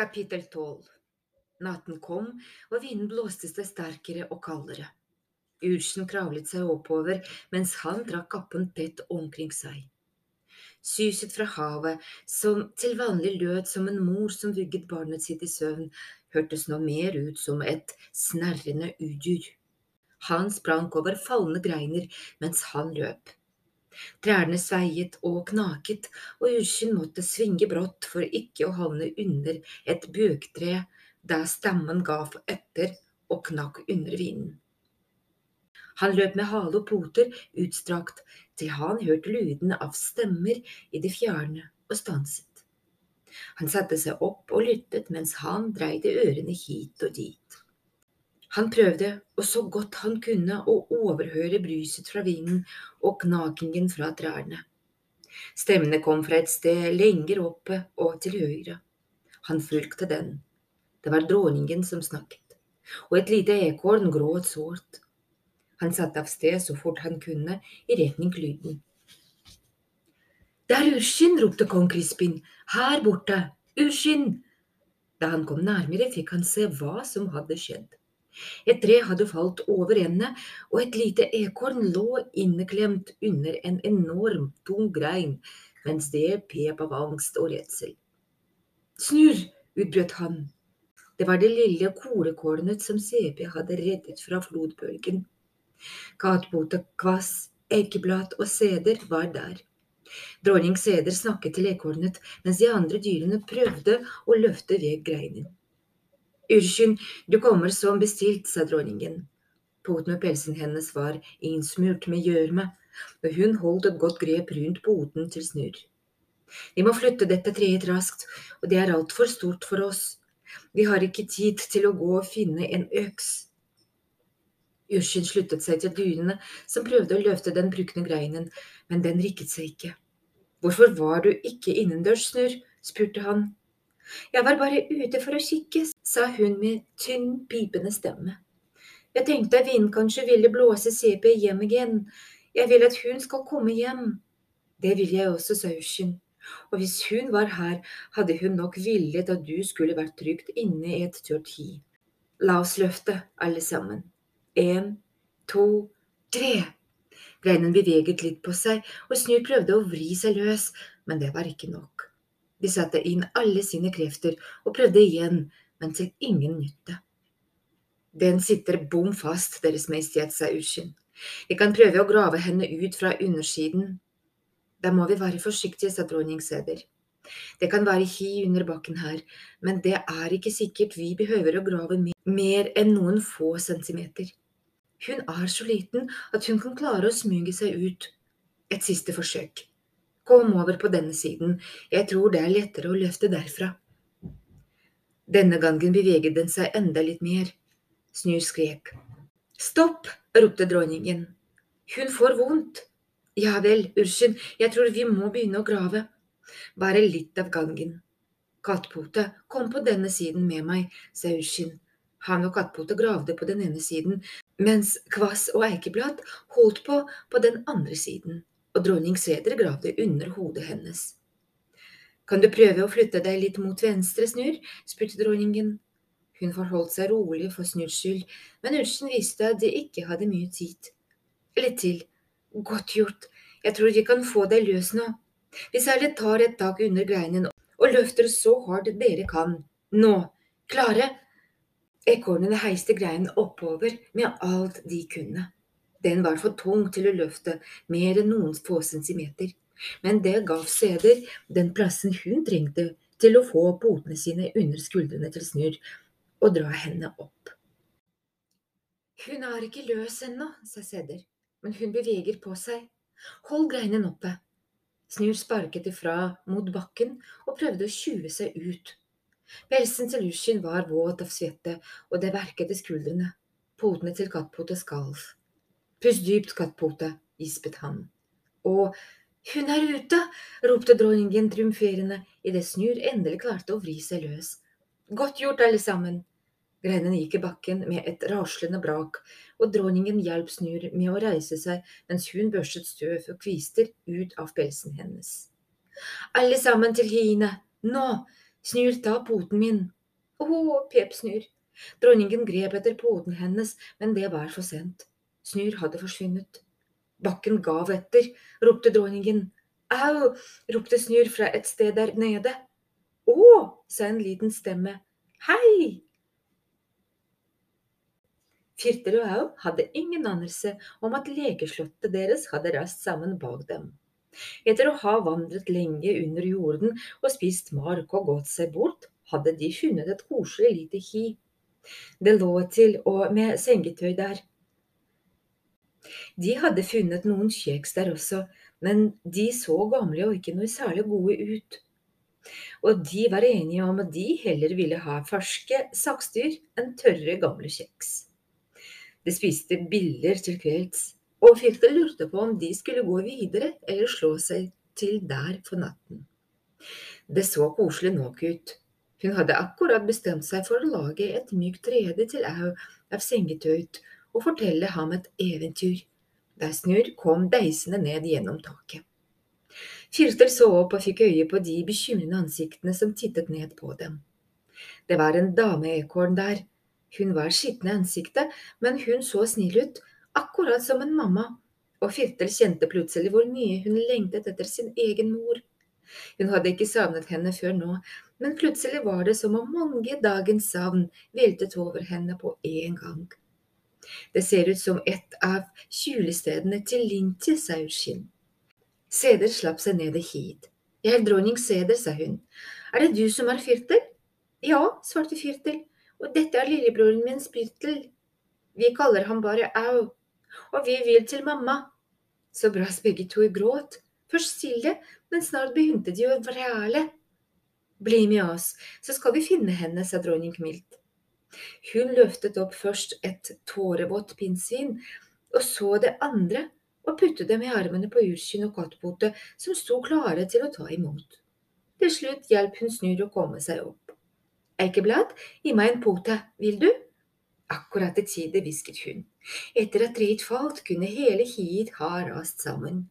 Kapittel 12 Natten kom, og vinden blåste seg sterkere og kaldere. Ursen kravlet seg oppover mens han drakk kappen tett omkring seg. Syset fra havet, som til vanlig lød som en mor som vugget barnet sitt i søvn, hørtes nå mer ut som et snerrende udyr. Han sprang over falne greiner mens han løp. Trærne sveiet og knaket, og Urkin måtte svinge brått for ikke å havne under et bøktre der stammen gav etter og knakk under vinden. Han løp med hale og poter utstrakt til han hørte lyden av stemmer i det fjerne og stanset. Han satte seg opp og lyttet mens han dreide ørene hit og dit. Han prøvde, og så godt han kunne, å overhøre bryset fra vinden og knakingen fra trærne. Stemmene kom fra et sted lenger oppe og til høyre. Han fulgte den. Det var dronningen som snakket, og et lite ekorn gråt sårt. Han satte av sted så fort han kunne, i retning lyden. er Urskin! ropte kong Crispin. Her borte! Urskin! Da han kom nærmere, fikk han se hva som hadde skjedd. Et tre hadde falt over ende, og et lite ekorn lå inneklemt under en enormt tung grein, mens det pep av angst og redsel. Snurr! utbrøt han. Det var det lille kolekornet som CP hadde reddet fra flodbølgen. Katpote, kvass, eikeblad og seder var der. Dronning Seder snakket til ekornet mens de andre dyrene prøvde å løfte ved greinen. Unnskyld, du kommer som bestilt, sa dronningen. Poten med pelsen hennes var innsmurt med gjørme, og hun holdt et godt grep rundt poten til Snurr. Vi må flytte dette treet raskt, og det er altfor stort for oss. Vi har ikke tid til å gå og finne en øks. Urskin sluttet seg til dyrene, som prøvde å løfte den brukne greinen, men den rikket seg ikke. Hvorfor var du ikke innendørs, Snurr? spurte han. Jeg var bare ute for å kikke, sa hun med tynn, pipende stemme. Jeg tenkte at vinden kanskje ville blåse CP hjem igjen. Jeg vil at hun skal komme hjem. Det vil jeg også, sa Ushin. Og hvis hun var her, hadde hun nok villet at du skulle vært trygt inne i et tørt hi. La oss løfte, alle sammen. En, to, tre. Greinen beveget litt på seg, og Snur prøvde å vri seg løs, men det var ikke nok. De satte inn alle sine krefter og prøvde igjen, men til ingen nytte. Den sitter bom fast, Deres Majestet, sa Ushin. Vi kan prøve å grave henne ut fra undersiden. Da må vi være forsiktige, sa dronning Sæder. Det kan være hi under bakken her, men det er ikke sikkert vi behøver å grave mer enn noen få centimeter. Hun er så liten at hun kan klare å smyge seg ut. Et siste forsøk. Kom over på denne siden, jeg tror det er lettere å løfte derfra. Denne gangen beveget den seg enda litt mer. Snur skrek. Stopp! ropte dronningen. Hun får vondt. Ja vel, Ursken, jeg tror vi må begynne å grave. Bare litt av gangen. Kattpote, kom på denne siden med meg, sa Urskin. Han og Kattpote gravde på den ene siden, mens Kvass og Eikeblad holdt på på den andre siden og dronning Seder gravde under hodet hennes. Kan du prøve å flytte deg litt mot venstre, Snurr? spurte dronningen. Hun forholdt seg rolig for Snurrs skyld, men Ursen visste at de ikke hadde mye tid. Litt til. Godt gjort, jeg tror de kan få deg løs nå. Hvis alle tar et tak under greinen og løfter så hardt dere kan. Nå, klare? Ekornene heiste greinen oppover med alt de kunne. Den var for tung til å løfte mer enn noen få centimeter, men det gav Seder den plassen hun trengte til å få potene sine under skuldrene til Snurr og dra henne opp. Hun er ikke løs ennå, sa Seder, men hun beveger på seg. Hold greinen oppe. Snurr sparket ifra mot bakken og prøvde å tjue seg ut. Pelsen til Lushin var våt av svette, og det verket i skuldrene. Potene til Kattpote skalv. Pust dypt, kattpote, gispet han. Og hun er ute! ropte dronningen triumferende idet Snur endelig klarte å vri seg løs. Godt gjort, alle sammen! Greinen gikk i bakken med et raslende brak, og dronningen hjalp Snur med å reise seg mens hun børstet støv og kvister ut av pelsen hennes. Alle sammen til hiene! Nå! Snur, ta poten min. Å, pep Snurr. Dronningen grep etter poten hennes, men det var for sent. Snur hadde forsvunnet. Bakken gav etter, ropte dronningen. Au! ropte Snur fra et sted der nede. Å, sa en liten stemme. Hei! Firtel og Au hadde ingen anelse om at lekeslottet deres hadde rast sammen bak dem. Etter å ha vandret lenge under jorden og spist mark og gått seg bort, hadde de funnet et koselig lite hi. Det lå til og med sengetøy der. De hadde funnet noen kjeks der også, men de så gamle og ikke noe særlig gode ut. Og de var enige om at de heller ville ha ferske saksdyr enn tørre, gamle kjeks. De spiste biller til kvelds, og Firte lurte på om de skulle gå videre eller slå seg til der for natten. Det så koselig nok ut. Hun hadde akkurat bestemt seg for å lage et mykt rede til Au av sengetøyt og fortelle ham et eventyr, der Snurr kom deisende ned gjennom taket. Kirstel så opp og fikk øye på de bekymrende ansiktene som tittet ned på dem. Det var en dameekorn der, hun var skitten i ansiktet, men hun så snill ut, akkurat som en mamma, og Firtel kjente plutselig hvor mye hun lengtet etter sin egen mor. Hun hadde ikke savnet henne før nå, men plutselig var det som om mange dagens savn veltet over henne på en gang. Det ser ut som et av skjulestedene til Linti, sa Urskinn. Seder slapp seg ned hit. Jeg er dronning Seder, sa hun. Er det du som er Firtel? Ja, svarte Firtel. Og dette er lillebroren min Spirtel. Vi kaller ham bare Au. Og vi vil til mamma. Så brast begge to i gråt. Først stille, men snart begynte de å vræle. Bli med oss, så skal vi finne henne, sa dronning mildt. Hun løftet opp først et tårevått pinnsvin, og så det andre, og puttet dem i armene på Urkin og Kattpote, som sto klare til å ta imot. Til slutt hjalp hun Snurr å komme seg opp. Eikeblad, gi meg en pote, vil du? Akkurat i tide, hvisket hun. Etter at treet falt, kunne hele hiet ha rast sammen.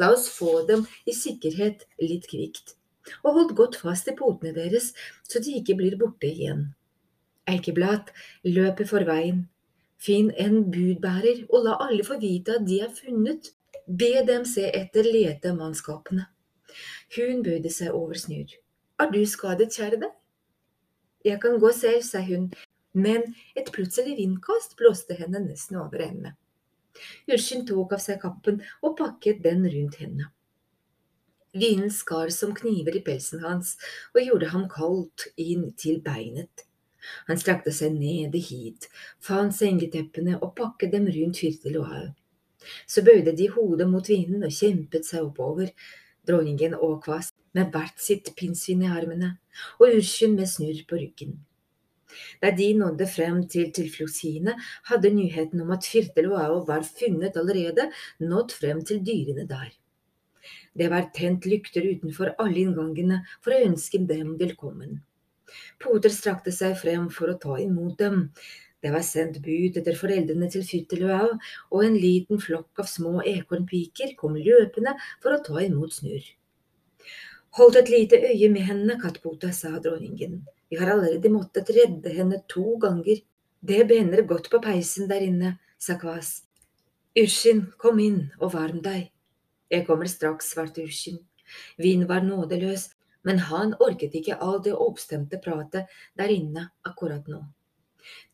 La oss få dem i sikkerhet litt kvikt, og hold godt fast i potene deres så de ikke blir borte igjen. Eikeblad løper for veien. Finn en budbærer og la alle få vite at de er funnet. Be dem se etter letemannskapene. Hun bøyde seg over Snurr. Er du skadet, kjære deg? Jeg kan gå selv, sa hun, men et plutselig vindkast blåste henne nesten over ende. Urskinn tok av seg kappen og pakket den rundt henne. Vinden skar som kniver i pelsen hans og gjorde ham kaldt inn til beinet. Han strakte seg nede hit, fant sengeteppene og pakket dem rundt og Au. Så bøyde de hodet mot vinden og kjempet seg oppover, dronningen og Kvast med hvert sitt pinnsvin i armene og Urskinn med snurr på ryggen. Da de nådde frem til tilfluktshiene, hadde nyheten om at Firtel og Ao var funnet allerede, nådd frem til dyrene der. Det var tent lykter utenfor alle inngangene for å ønske dem velkommen. Poter strakte seg frem for å ta imot dem. Det var sendt bud etter foreldrene til Firtel og en liten flokk av små ekornpiker kom løpende for å ta imot Snurr. Hold et lite øye med henne, Kattpota, sa dronningen. Vi har allerede måttet redde henne to ganger. Det benner godt på peisen der inne, sa Kvas. Ushin, kom inn og varm deg. Jeg kommer straks, svarte Ushin. Vin var nådeløs, men han orket ikke all det oppstemte pratet der inne akkurat nå.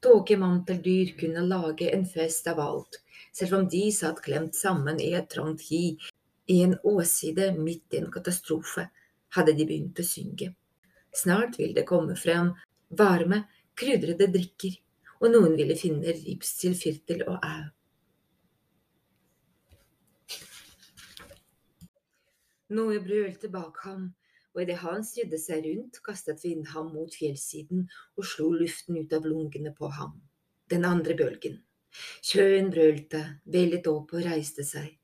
Tåkemanteldyr kunne lage en fest av alt, selv om de satt klemt sammen i et trangt hi i en åside midt i en katastrofe hadde de begynt å synge. Snart vil det komme frem varme, krydrede drikker, og noen ville finne rips til firtel og au. Noe brølte bak ham, og idet han snudde seg rundt, kastet vinden ham mot fjellsiden og slo luften ut av lungene på ham. Den andre bølgen. Sjøen brølte, vellet opp og reiste seg.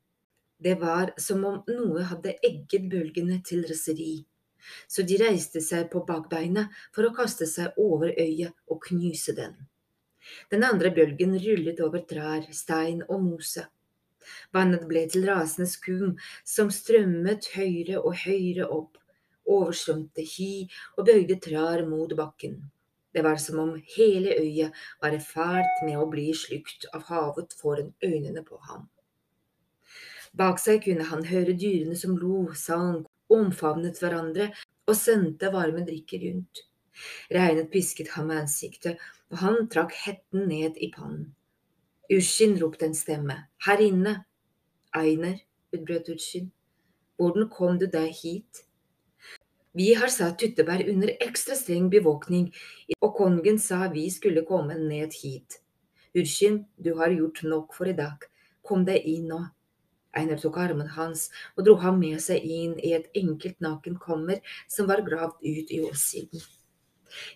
Det var som om noe hadde egget bølgene til raseri, så de reiste seg på bakbeina for å kaste seg over øya og knuse den. Den andre bølgen rullet over trær, stein og mose. Vannet ble til rasende skum som strømmet høyere og høyere opp, overstrømte hi og bøyde trær mot bakken. Det var som om hele øya var i ferd med å bli slukt av havet foran øynene på ham. Bak seg kunne han høre dyrene som lo, sang, omfavnet hverandre og sendte varme drikker rundt. Regnet pisket ham i ansiktet, og han trakk hetten ned i pannen. Ushin, ropte en stemme. Her inne. Einer, utbrøt Ushin. Hvordan kom du deg hit? Vi har satt tyttebær under ekstra streng bevåkning, og kongen sa vi skulle komme ned hit. Urskin, du har gjort nok for i dag. Kom deg inn nå. Einar tok armen hans og dro ham med seg inn i et enkelt nakenkammer som var gravd ut i åssiden.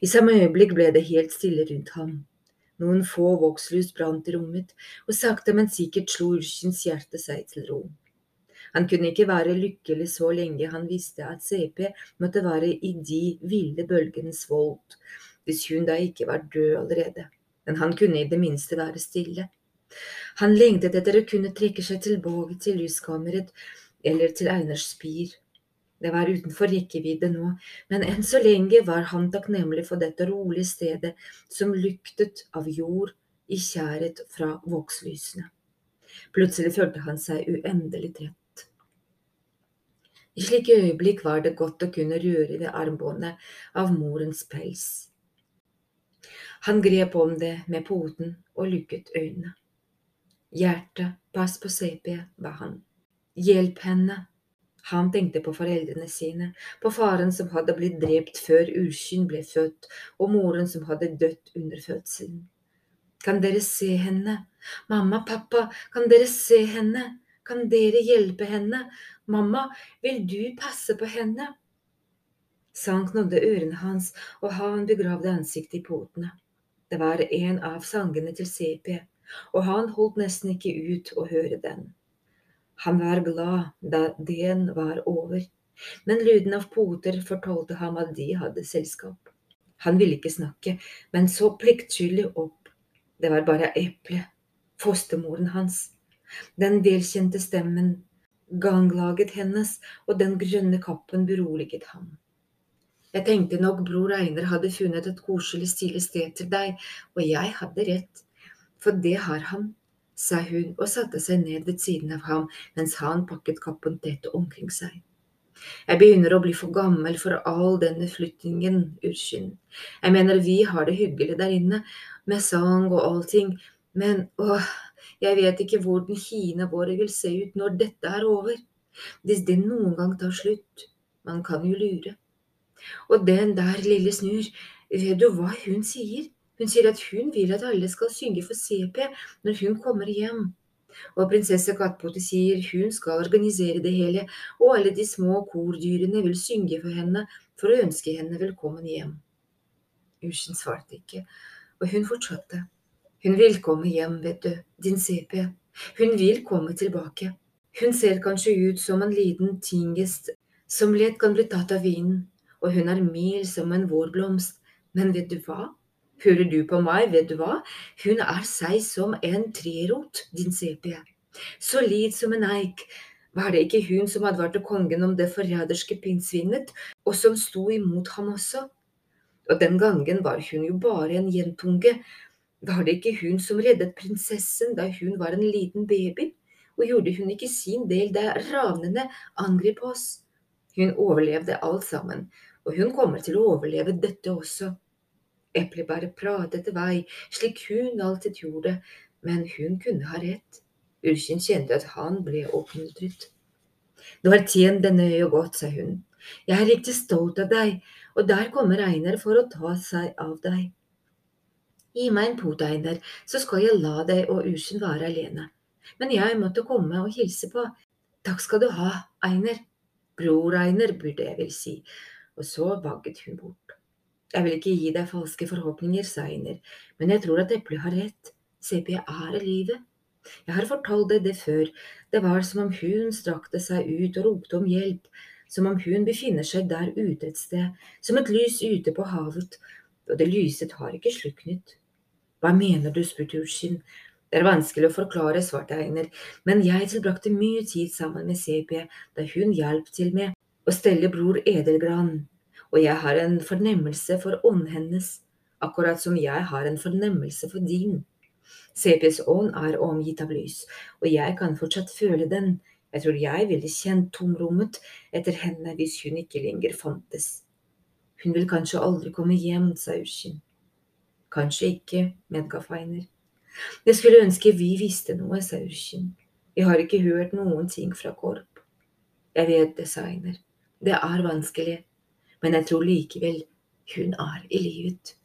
I samme øyeblikk ble det helt stille rundt ham. Noen få vokslys brant i rommet, og sakte, men sikkert slo Urskins hjerte seg til ro. Han kunne ikke være lykkelig så lenge han visste at CP måtte være i de ville bølgenes vold, hvis hun da ikke var død allerede, men han kunne i det minste være stille. Han lengtet etter å kunne trekke seg tilbake til lyskammeret eller til Einars spir. Det var utenfor rekkevidde nå, men enn så lenge var han takknemlig for dette rolige stedet som lyktet av jord i tjæret fra vokslysene. Plutselig følte han seg uendelig trett. I slike øyeblikk var det godt å kunne røre ved armbåndet av morens pels. Han grep om det med poten og lukket øynene. Hjerte, pass på CP, ba han. Hjelp henne. Han tenkte på foreldrene sine, på faren som hadde blitt drept før Ursyn ble født, og moren som hadde dødd under fødselen. Kan dere se henne? Mamma, pappa, kan dere se henne? Kan dere hjelpe henne? Mamma, vil du passe på henne? Sang nådde ørene hans, og han begravde ansiktet i potene. Det var en av sangene til CP og han holdt nesten ikke ut å høre den. Han var glad da den var over, men lyden av poter fortalte ham at de hadde selskap. Han ville ikke snakke, men så pliktskyldig opp. Det var bare Eple, fostermoren hans. Den velkjente stemmen, ganglaget hennes og den grønne kappen beroliget ham. Jeg tenkte nok bror Einar hadde funnet et koselig, stilig sted til deg, og jeg hadde rett for det har han, sa hun og satte seg ned ved siden av ham mens han pakket kappen tett omkring seg. Jeg begynner å bli for gammel for all denne flyttingen, Urskin. Jeg mener vi har det hyggelig der inne, med sang og allting, men åh, jeg vet ikke hvordan hiene våre vil se ut når dette er over. Hvis det noen gang tar slutt, man kan jo lure. Og den der lille snur, vet du hva hun sier? Hun sier at hun vil at alle skal synge for CP når hun kommer hjem. Og prinsesse Kattpote sier hun skal organisere det hele, og alle de små kordyrene vil synge for henne for å ønske henne velkommen hjem. Ursen svarte ikke, og hun fortsatte. Hun vil komme hjem, vet du, din CP. Hun vil komme tilbake. Hun ser kanskje ut som en liten tingest som lett kan bli tatt av vinden, og hun er mild som en vårblomst, men vet du hva? Hører du på meg, vet du hva, hun er seg som en trerot, din CP. Solid som en eik. Var det ikke hun som advarte kongen om det forræderske pinnsvinet, og som sto imot ham også? Og den gangen var hun jo bare en jentunge. Var det ikke hun som reddet prinsessen da hun var en liten baby? Og gjorde hun ikke sin del da ravnene angrep oss? Hun overlevde alt sammen, og hun kommer til å overleve dette også. Eplet bare pratet i vei, slik hun alltid gjorde, men hun kunne ha rett. Urskin kjente at han ble oppmuntret. Du har tjent denne øya godt, sa hun. Jeg er riktig stolt av deg, og der kommer Einar for å ta seg av deg. Gi meg en pot, Einar, så skal jeg la deg og Ursen være alene. Men jeg måtte komme og hilse på. Takk skal du ha, Einer. Bror Einer, burde jeg vel si. Og så vagget hun bort. Jeg vil ikke gi deg falske forhåpninger, sa Einer, men jeg tror at eplet har rett. CP er i livet. Jeg har fortalt deg det før, det var som om hun strakte seg ut og ropte om hjelp, som om hun befinner seg der ute et sted, som et lys ute på havet, og det lyset har ikke sluknet. Hva mener du, spurte Urskin. Det er vanskelig å forklare, svarte Einer, men jeg tilbrakte mye tid sammen med CP da hun hjalp til med å stelle bror Edelgran, og jeg har en fornemmelse for ånden hennes, akkurat som jeg har en fornemmelse for din. CPs ånd er omgitt av lys, og jeg kan fortsatt føle den, jeg tror jeg ville kjent tomrommet etter henne hvis hun ikke lenger fantes. Hun vil kanskje aldri komme hjem, sa Urskin. Kanskje ikke, medga Feiner. Jeg skulle ønske vi visste noe, sa Urskin. Jeg har ikke hørt noen ting fra Korp. Jeg vet det, sa Einer. Det er vanskelig, men jeg tror likevel hun er i livet.